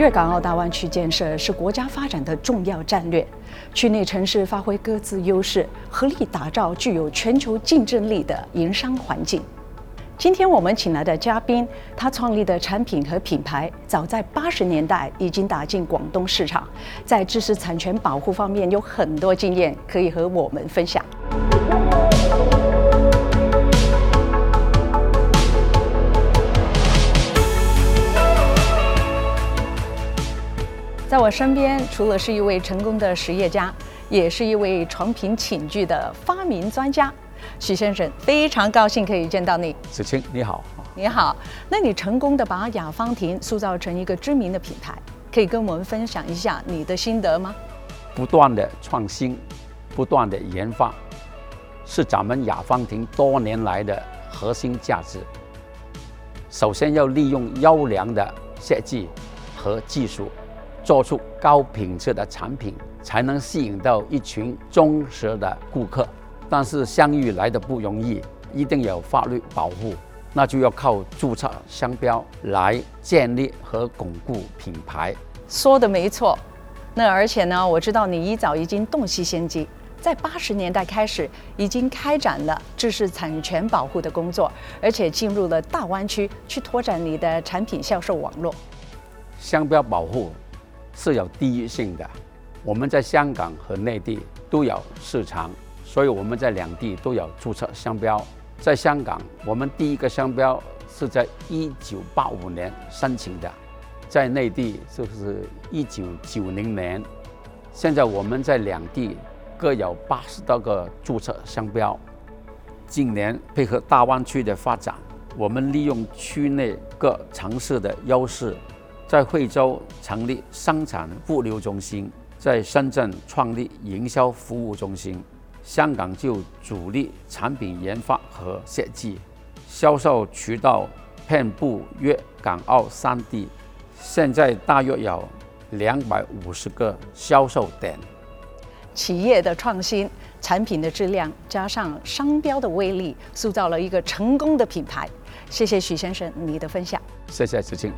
粤港澳大湾区建设是国家发展的重要战略，区内城市发挥各自优势，合力打造具有全球竞争力的营商环境。今天我们请来的嘉宾，他创立的产品和品牌，早在八十年代已经打进广东市场，在知识产权保护方面有很多经验可以和我们分享。在我身边，除了是一位成功的实业家，也是一位床品寝具的发明专家，许先生，非常高兴可以见到你。子清，你好。你好，那你成功的把雅芳婷塑造成一个知名的品牌，可以跟我们分享一下你的心得吗？不断的创新，不断的研发，是咱们雅芳婷多年来的核心价值。首先要利用优良的设计和技术。做出高品质的产品，才能吸引到一群忠实的顾客。但是相遇来的不容易，一定有法律保护，那就要靠注册商标来建立和巩固品牌。说的没错。那而且呢，我知道你一早已经洞悉先机，在八十年代开始已经开展了知识产权保护的工作，而且进入了大湾区去拓展你的产品销售网络。商标保护。是有地域性的，我们在香港和内地都有市场，所以我们在两地都有注册商标。在香港，我们第一个商标是在一九八五年申请的，在内地就是一九九零年。现在我们在两地各有八十多个注册商标。近年配合大湾区的发展，我们利用区内各城市的优势。在惠州成立生产物流中心，在深圳创立营销服务中心，香港就主力产品研发和设计，销售渠道遍布粤港澳三地，现在大约有两百五十个销售点。企业的创新、产品的质量，加上商标的威力，塑造了一个成功的品牌。谢谢许先生你的分享。谢谢子清。